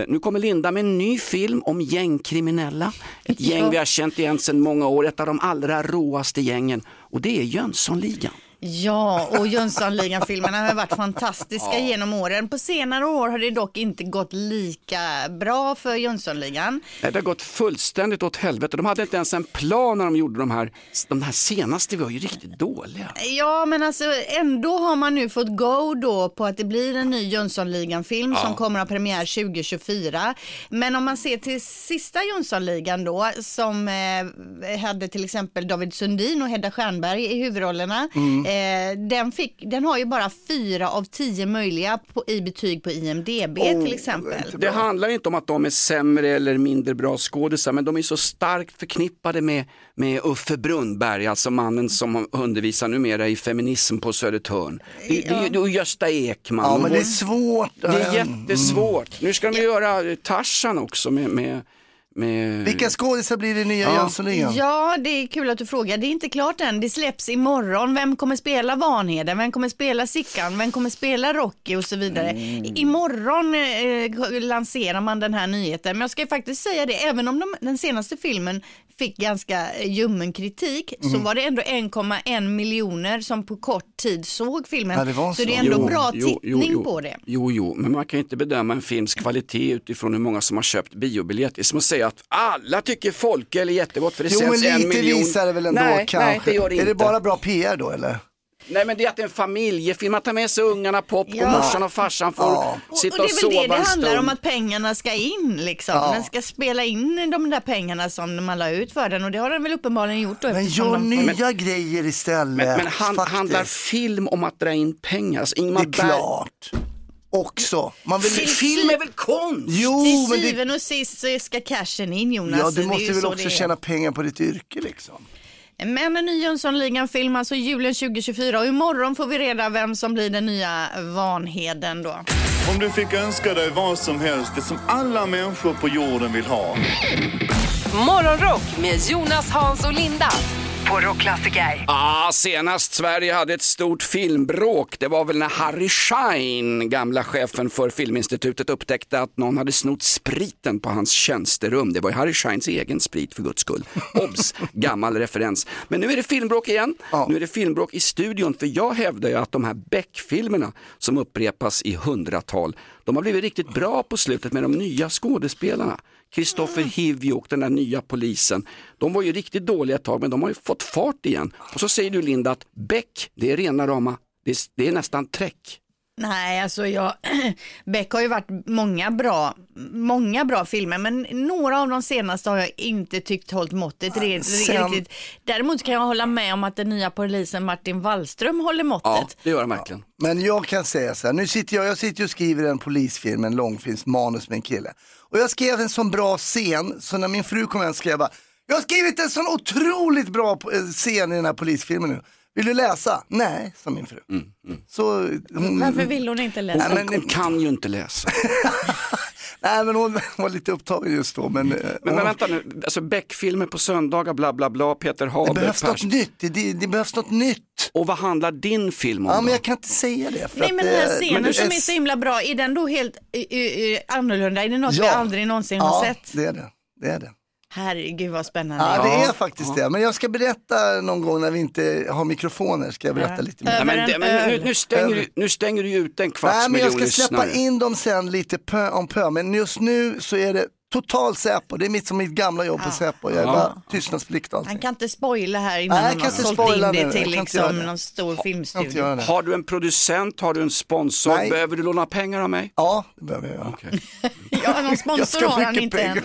nu kommer Linda med en ny film om gängkriminella. Ett gäng Ja. vi har känt igen sedan många år, ett av de allra råaste gängen. Och det är Jönssonligan. Ja, och Jönssonligan-filmerna har varit fantastiska Ja. genom åren. På senare år har det dock inte gått lika bra för Jönssonligan. Nej, Det har gått fullständigt åt helvete. De hade inte ens en plan när de gjorde de här, de här senaste var ju riktigt dåliga. Ja, men alltså ändå har man nu fått go då på att det blir en ny Jönssonligan-film Ja. som kommer att ha premiär 2024. Men om man ser till sista Jönssonligan då, som eh, hade till exempel David Sundin och Hedda Stjernberg i huvudrollerna. Mm. Eh, den, fick, den har ju bara fyra av tio möjliga på, i betyg på IMDB Oh, till exempel. Det handlar inte om att de är sämre eller mindre bra skådisar, men de är så starkt förknippade med, med Uffe Brunnberg, alltså mannen som undervisar numera i feminism på Södertörn. Det, det, och Gösta Ekman. Ja, men det är vår- svårt. Det är Mm. jättesvårt. Nu ska de göra Tarzan också med, med Med... Vilka skådisar blir det nya Ja. Jönssonligan? Ja, det är kul att du frågar. Det är inte klart än. Det släpps imorgon. Vem kommer spela Vanheden? Vem kommer spela Sickan? Vem kommer spela Rocky och så vidare. Mm. Imorgon eh, lanserar man den här nyheten. Men jag ska faktiskt säga det, även om de, den senaste filmen fick ganska eh, ljummen kritik så Mm. var det ändå 1,1 miljoner som på kort tid såg filmen. Ja, det så så. det är ändå Jo, bra jo, tittning jo. på det. Jo, jo, men man kan ju inte bedöma en films kvalitet utifrån hur många som har köpt biobiljett. Det är som att säga att alla tycker folköl är jättegott för det Jo men sänds en lite miljon. visar det väl ändå nej, kanske. Nej, det gör det är inte. det bara bra PR då eller? Nej men det är att det är en familjefilm, man tar med sig ungarna, popcorn, Ja. morsan och farsan får Och, och sitta det och, är väl sova det det en handlar stund. om att pengarna ska in liksom. Ja. Den ska spela in de där pengarna som man la ut för den och det har den väl uppenbarligen gjort då. Men gör de- nya grejer istället. Men, men han, handlar film om att dra in pengar? Alltså, Ingmar Det är klart. Också. Man vill... Fi- Film är väl konst? Jo, Till men det... syvende och sist så ska cashen in Jonas. Ja, du måste väl så också tjäna pengar på ditt yrke liksom. Men en ny Jönssonligan-film, alltså julen 2024 och imorgon får vi reda vem som blir den nya Vanheden då. Om du fick önska dig vad som helst, det som alla människor på jorden vill ha. Morgonrock med Jonas, Hans och Linda på Rockklassiker. Ah, senast Sverige hade ett stort filmbråk, det var väl när Harry Schein, gamla chefen för Filminstitutet, upptäckte att någon hade snott spriten på hans tjänsterum. Det var ju Harry Scheins egen sprit för guds skull. Obs, gammal referens. Men nu är det filmbråk igen. Nu är det filmbråk i studion, för jag hävdar ju att de här Beck-filmerna som upprepas i hundratal, de har blivit riktigt bra på slutet med de nya skådespelarna. Kristoffer Hivju och den där nya polisen. De var ju riktigt dåliga ett tag men de har ju fått fart igen. Och så säger du Linda att Beck, det är rena rama, det är, det är nästan träck. Nej, alltså jag, Beck har ju varit många bra, många bra filmer, men några av de senaste har jag inte tyckt hållit måttet re- sen- riktigt. Däremot kan jag hålla med om att den nya polisen Martin Wallström håller måttet. Ja, det gör han verkligen. Men jag kan säga så här, nu sitter jag, jag sitter och skriver en polisfilm, en långfilmsmanus med en kille. Och jag skrev en sån bra scen, så när min fru kom hem skrev jag bara, jag har skrivit en sån otroligt bra eh, scen i den här polisfilmen nu. Vill du läsa? Nej, sa min fru. Så hon, Varför vill hon inte läsa? Hon, hon kan ju inte läsa. Nej men hon var lite upptagen just då. Men, eh, Men, hon- men vänta nu, alltså Beck-filmer på söndagar, bla bla bla, Peter det Haber, behövs något nytt, det, det, det behövs något nytt. Och vad handlar din film om Ja då? men jag kan inte säga det. För Nej att, men den här eh, scenen det som är så himla bra, är den då helt uh, uh, annorlunda? Är det något vi aldrig någonsin har ja, sett? det är det. det, är det. Herregud vad spännande. Ja, det är faktiskt det. Men jag ska berätta någon gång när vi inte har mikrofoner, ska jag berätta lite mer. Nej, men, det, men nu, nu, stänger du, nu stänger du ju ut en kvarts Nej, men jag miljon ska släppa lyssnare. in dem sen lite pö om pö. Men just nu så är det total Säpo. Det är mitt som mitt gamla jobb på Säpo. Jag är Ja. bara tystnadsplikt och allt. Han kan inte spoila här innan Nej, kan har inte sålt in nu. det Jag till liksom det. någon stor filmstudio. Har du en producent, har du en sponsor, Nej. behöver du låna pengar av mig? Ja, det behöver jag göra. Ja, någon sponsor har han inte än.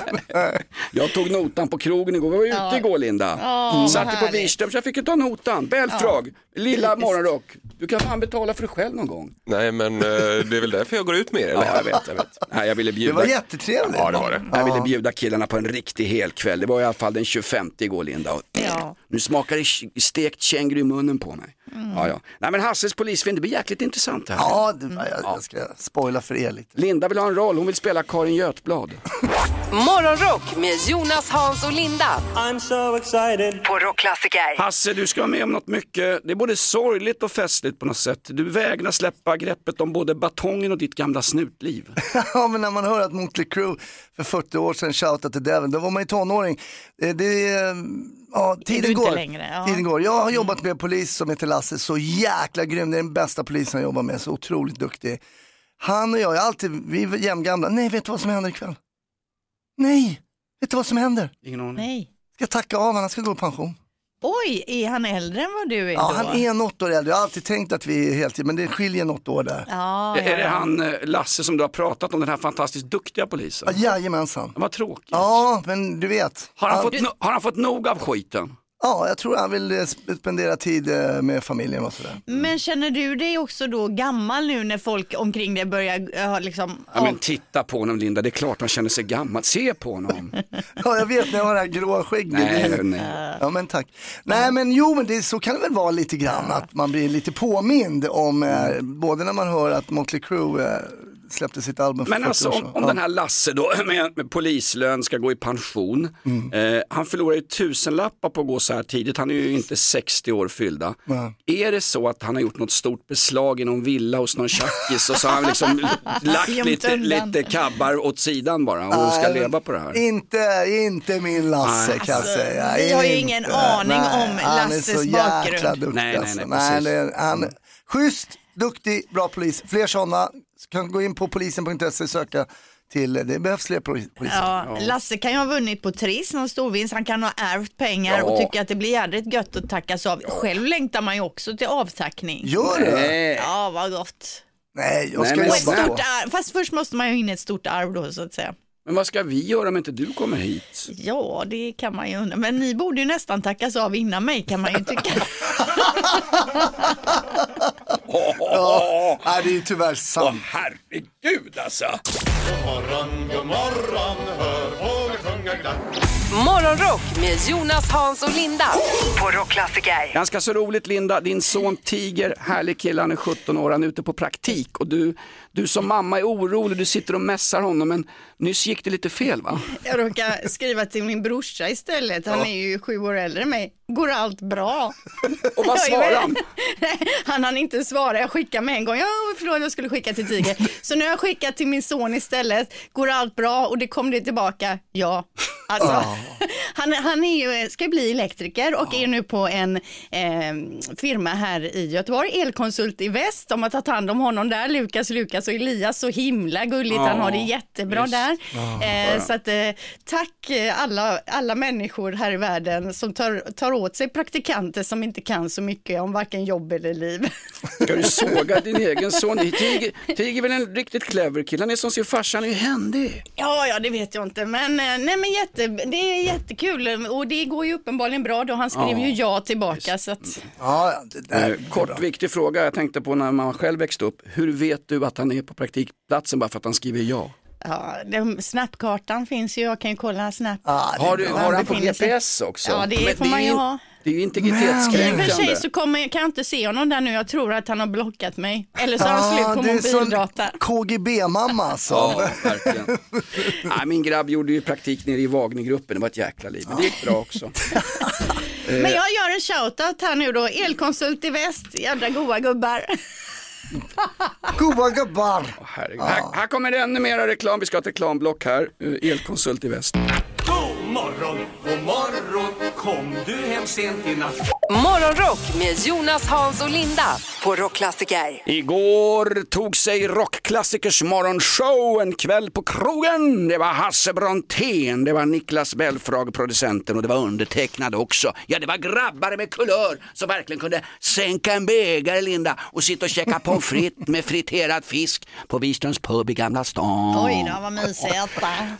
Jag tog notan på krogen igår, vi var ute Ja. igår Linda. Ja, vad Satt på. Wirström så jag fick ju ta notan. Belfrag, lilla morgonrock. Du kan fan betala för dig själv någon gång. Nej, men eh, det är väl därför jag går ut med er, eller? Ja, jag vet, jag vet. Nej, jag ville bjuda... Det var jättetrevligt. Ja, det var det. Jag ville bjuda killarna på en riktig helkväll. Det var i alla fall den 25 igår Linda. Ja. Nu smakar det stekt känguru i munnen på mig. Mm. Ja, ja. Nej men Hasses polisfilm, det blir jäkligt intressant här. Ja, det, jag, jag ska spoila för er lite. Linda vill ha en roll, hon vill spela Karin Götblad. Morgonrock med Jonas, Hans och Linda I'm so excited. på Rockklassiker. Hasse, du ska vara med om något mycket, det är både sorgligt och festligt på något sätt. Du vägrar släppa greppet om både batongen och ditt gamla snutliv. Ja, men när man hör att Motley Crue för 40 år sedan shoutade till Devil, då var man ju tonåring. Det, det, eh, ja, tiden går. längre, ja. tiden går. Jag har jobbat med en polis som heter Lasse, så jäkla grym. Det är den bästa polisen jag jobbar med, så otroligt duktig. Han och jag, är alltid, vi är jämngamla. Nej, vet du vad som händer ikväll? Nej, vet du vad som händer? Ingen aning. Nej. Ska tacka av honom, han ska gå i pension. Oj, är han äldre än vad du är Ja, då? han är något år äldre. Jag har alltid tänkt att vi är heltid, men det skiljer något år där. Ja, Är ja, det ja. han eh, Lasse som du har pratat om, den här fantastiskt duktiga polisen? Ja, jajamensan. Vad tråkigt. Ja, men du vet. Har han, Ja, fått, no- har han fått nog av skiten? Ja, jag tror han vill eh, sp- spendera tid eh, med familjen och sådär. Men känner du dig också då gammal nu när folk omkring dig börjar uh, liksom... Ja, men titta på honom Linda, det är klart han känner sig gammal. Se på honom. Ja, jag vet när jag har det här gråa skägget. Nej, nej. Ja, men tack. Nej, men jo, men det, så kan det väl vara lite grann, att man blir lite påmind om, eh, både när man hör att Motley Crue, eh, släppte sitt album för Men 40 alltså år om, sedan. om Ja. den här Lasse då med, med polislön ska gå i pension. Mm. Eh, han förlorar ju tusenlappar på att gå så här tidigt. Han är ju inte 60 år fyllda. Nej. Är det så att han har gjort något stort beslag i någon villa hos någon tjackis och så har han liksom lagt lite, lite kabbar åt sidan bara och ska Nej, leva på det här? Inte, inte min Lasse Nej. kan jag Alltså, säga. vi har ju Inte. ingen aning om han Lasses är så bakgrund. jäkla duktig Nej, nej, alltså. nej, nej, precis. det är, han, Schysst, duktig, bra polis. Fler sådana. Kan gå in på polisen.se och söka till, det behövs fler poli- poliser. Ja, Lasse kan ju ha vunnit på Triss, någon storvinst. Han kan ha ärvt pengar Ja. och tycka att det blir jädrigt gött att tackas av. Själv längtar man ju också till avtackning. Gör du? Nej. Ja, vad gott. Nej, jag ska Nej, Och ett stort arv, fast först måste man ju in ett stort arv då så att säga. Men vad ska vi göra om inte du kommer hit? Ja, det kan man ju undra. Men ni borde ju nästan tackas av innan mig kan man ju tycka. Ja, nej, det är ju tyvärr sant. herregud alltså. God morgon, god morgon, hör fåglar sjunga glatt. Morgonrock med Jonas, Hans och Linda på Rockklassiker. Ganska så roligt Linda, din son Tiger, härlig kille, han är 17 år, han är ute på praktik och du, du som mamma är orolig, du sitter och mässar honom men nyss gick det lite fel va? Jag råkar skriva till min brorsa istället. Han Ja. är ju sju år äldre än mig. Går allt bra? Och vad väl- han? Nej, han hann inte svara. Jag skickade med en gång. Ja, förlåt, jag skulle skicka till Tiger. Så nu har jag skickat till min son istället. Går allt bra? Och det kom det tillbaka. Ja. Alltså, Ah. han, han är ju, ska bli elektriker och är nu på en eh, firma här i Göteborg, Elkonsult i Väst. De har tagit hand om honom där, Lukas, Lukas och Elias. Så himla gulligt. Han har det Ja, jättebra visst. där. Ja, Eh, så att, eh, tack eh, alla, alla människor här i världen som tar, tar åt sig praktikanter som inte kan så mycket om varken jobb eller liv. Ska du såga din egen son? Tiger, Tiger är väl en riktigt clever kille, han är som sin farsa, han är ju händig. Ja, ja, det vet jag inte, men, eh, nej, men jätte, det är jättekul och det går ju uppenbarligen bra då. Han skrev Ja, ju ja tillbaka. Så att, Ja, det där. Eh, kort viktig fråga jag tänkte på när man själv växte upp. Hur vet du att han är på praktikplatsen bara för att han skriver ja? ja, den, snapkartan finns ju, jag kan ju kolla snap. Har, du, har han på. GPS också? Ja, det Men får man ju är ha. Det är ju I och för integritetskränkande. sig så kommer, kan jag inte se honom där nu, jag tror att han har blockat mig. Eller så har han slut på det är sån mobildata. KGB-mamma alltså. Ja, verkligen. Nej, min grabb gjorde ju praktik nere i Wagnergruppen, det var ett jäkla liv. Men det gick bra också. Men jag gör en shoutout här nu då, Elkonsult i Väst, jädra goa gubbar. Goa gubbar. Herregud. Här, här kommer det ännu mera reklam, vi ska ha ett reklamblock här. Eh, Elkonsult i väst. God morgon, god morgon, kom du hem sent i natt? Morgonrock med Jonas, Hans och Linda på Rockklassiker. Igår tog sig rockklassikers morgonshow en kväll på krogen. Det var Hasse Brontén, det var Niklas Belfrage, producenten och det var undertecknad också. Ja, det var grabbar med kulör som verkligen kunde sänka en bägare, Linda, och sitta och käka pommes frites med friterad fisk på Wiströms pub i Gamla stan. Oj då, vad mysigt.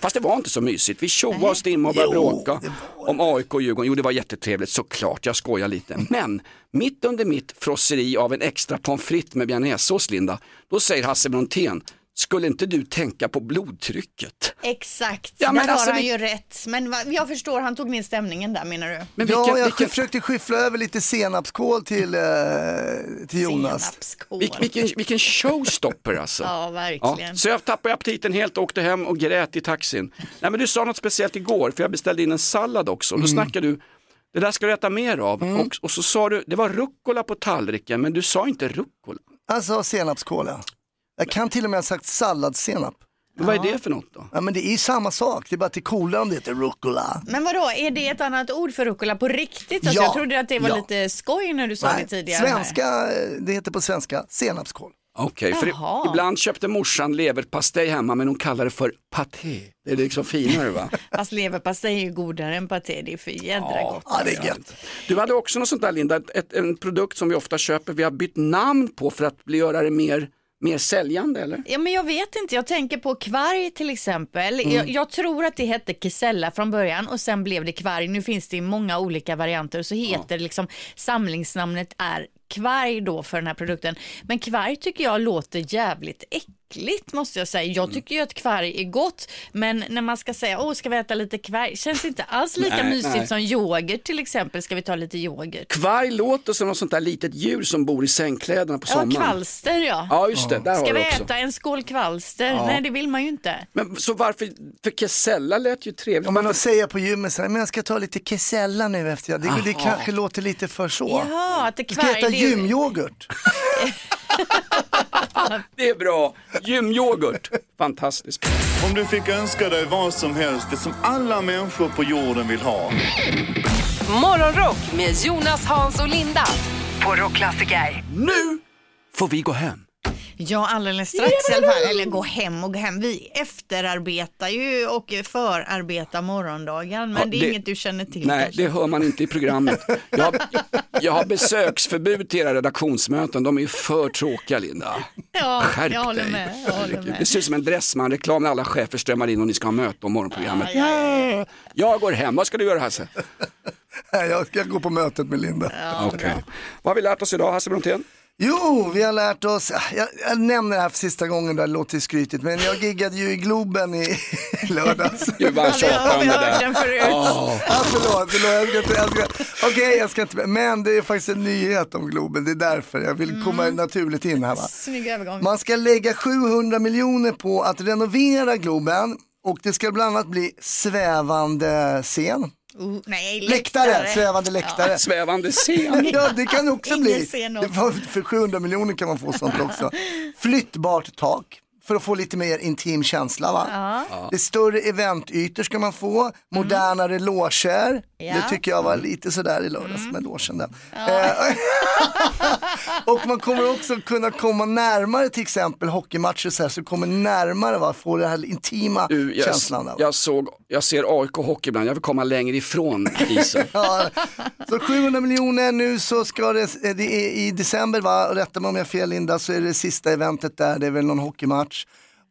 Fast det var inte så mysigt. Vi tjoade och stimmade och började bråka om AIK och Djurgården. Det var jättetrevligt såklart. Jag skojar lite. Men mitt under mitt frosseri av en extra pommes frites med bearnaisesås, Linda, då säger Hasse Brontén, skulle inte du tänka på blodtrycket? Exakt, Ja, där men har alltså, han vi- ju rätt. Men va, jag förstår, han tog ner stämningen där menar du? Men ja, vilken- jag vilken- försökte skyffla över lite senapskål till, eh, till Jonas. Senapskål. Vil- vilken, vilken showstopper alltså. Ja, verkligen. så jag tappade aptiten helt och åkte hem och grät i taxin. Nej men du sa något speciellt igår, för jag beställde in en sallad också. Och då snackade du, det där ska du äta mer av. Och, och så sa du, det var rucola på tallriken, men du sa inte rucola. Alltså senapskål ja. Jag kan till och med ha sagt salladssenap. Men vad är det för något då? Ja men det är ju samma sak, det är bara att det är coolare om det heter rucola. Men vadå, är det ett annat ord för rucola på riktigt? Alltså, Ja, jag trodde att det var ja. lite skoj när du sa det tidigare. här. svenska, eh, det heter på svenska senapskål. Okej, för Jaha. ibland köpte morsan leverpastej hemma men hon kallade det för paté. Det är liksom finare va? Fast leverpastej är ju godare än paté, det är för jädra gott. Ja det är gött. Du hade också något sånt där Linda, ett, ett, en produkt som vi ofta köper, vi har bytt namn på för att bli, göra det mer, mer säljande eller? Ja, men jag vet inte, jag tänker på kvarg till exempel. Mm. Jag, jag tror att det hette Kisella från början och sen blev det kvarg. Nu finns det i många olika varianter och så heter det liksom samlingsnamnet är kvarg då för den här produkten. Men kvarg tycker jag låter jävligt äckligt. Äckligt måste jag säga. Jag tycker ju att kvarg är gott, men när man ska säga, åh ska vi äta lite kvarg, känns inte alls lika Nej, mysigt nej. som yoghurt till exempel. Ska vi ta lite yoghurt? Kvarg låter som något sånt där litet djur som bor i sängkläderna på Ja, sommaren. kvalster ja. Ja, just det, där Ska vi också. äta en skål kvalster? Ja. Nej, det vill man ju inte. Men så varför, för kesella lät ju trevligt. Om man säger på gymmet så här, men jag ska ta lite kesella nu efter, det, det Aha. kanske låter lite för så. Jaha, att det Du ska kvarg... äta det gymyoghurt. Det är bra. Gymyoghurt. Fantastiskt. Om du fick önska dig vad som helst, det som alla människor på jorden vill ha. Morgonrock med Jonas, Hans och Linda på Rockklassiker. Nu får vi gå hem. Ja, alldeles strax i alla fall. Eller gå hem och gå hem. Vi efterarbetar ju och förarbetar morgondagen, men Ja, det är det- inget du känner till Nej, kanske. det hör man inte i programmet. Jag har, jag har besöksförbud till era redaktionsmöten. De är ju för tråkiga, Linda. Ja, Skärp jag håller dig. med. Jag håller med. Det ser ut som en Dressman-reklam när alla chefer strömmar in och ni ska ha möte om morgonprogrammet. Ja, Jag går hem. Vad ska du göra Hasse? Jag ska gå på mötet med Linda. Okej. Vad har vi lärt oss idag Hasse Brontén? Jo, vi har lärt oss, jag, jag nämner det här för sista gången, det låter skrytigt, men jag giggade ju i Globen i lördags. Gud vad han tjatar om det där. Ja, förlåt, förlåt, jag ska inte, jag ska, okej jag ska inte, men det är faktiskt en nyhet om Globen, det är därför jag vill komma naturligt in här va. Snygg övergång. Man ska lägga 700 miljoner på att renovera Globen och det ska bland annat bli svävande scen. Oh, nej, Läktare, svävande läktare. Svävande scen. Ja, det kan också bli. var- För 700 miljoner kan man få sånt också. Flyttbart tak för att få lite mer intim känsla. Va? Ja. Det större eventytor ska man få, modernare loger. Ja. Det tycker jag var lite sådär i lördags med logen där. Eh, och man kommer också kunna komma närmare till exempel hockeymatcher så, här, så kommer närmare, va? få den här intima Du, jag, känslan. Där, va? jag, såg, jag ser AIK hockey ibland, jag vill komma längre ifrån isen. Ja, så 700 miljoner nu så ska det, det är i december va, rätta mig om jag har fel Linda, så är det sista eventet där, det är väl någon hockeymatch.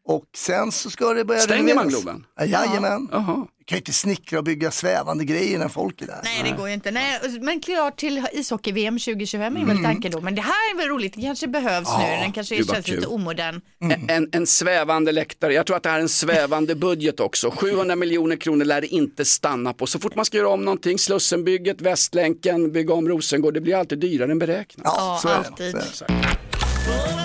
Och sen så ska det börja Stänger man renoveras. Globen? Ja, jajamän. Jaha. Du kan ju inte snickra och bygga svävande grejer när folk är där. Nej, det går ju inte. Nej, men klart till ishockey-VM 2025 är Mm. väl tanken då. Men det här är väl roligt, det kanske behövs nu. Den kanske känns kul. lite omodern. En, en, en svävande läktare, jag tror att det här är en svävande budget också. 700 miljoner kronor lär det inte stanna på. Så fort man ska göra om någonting, Slussenbygget, Västlänken, bygga om Rosengård, det blir alltid dyrare än beräknat. Ja, så är det. alltid. Så är det.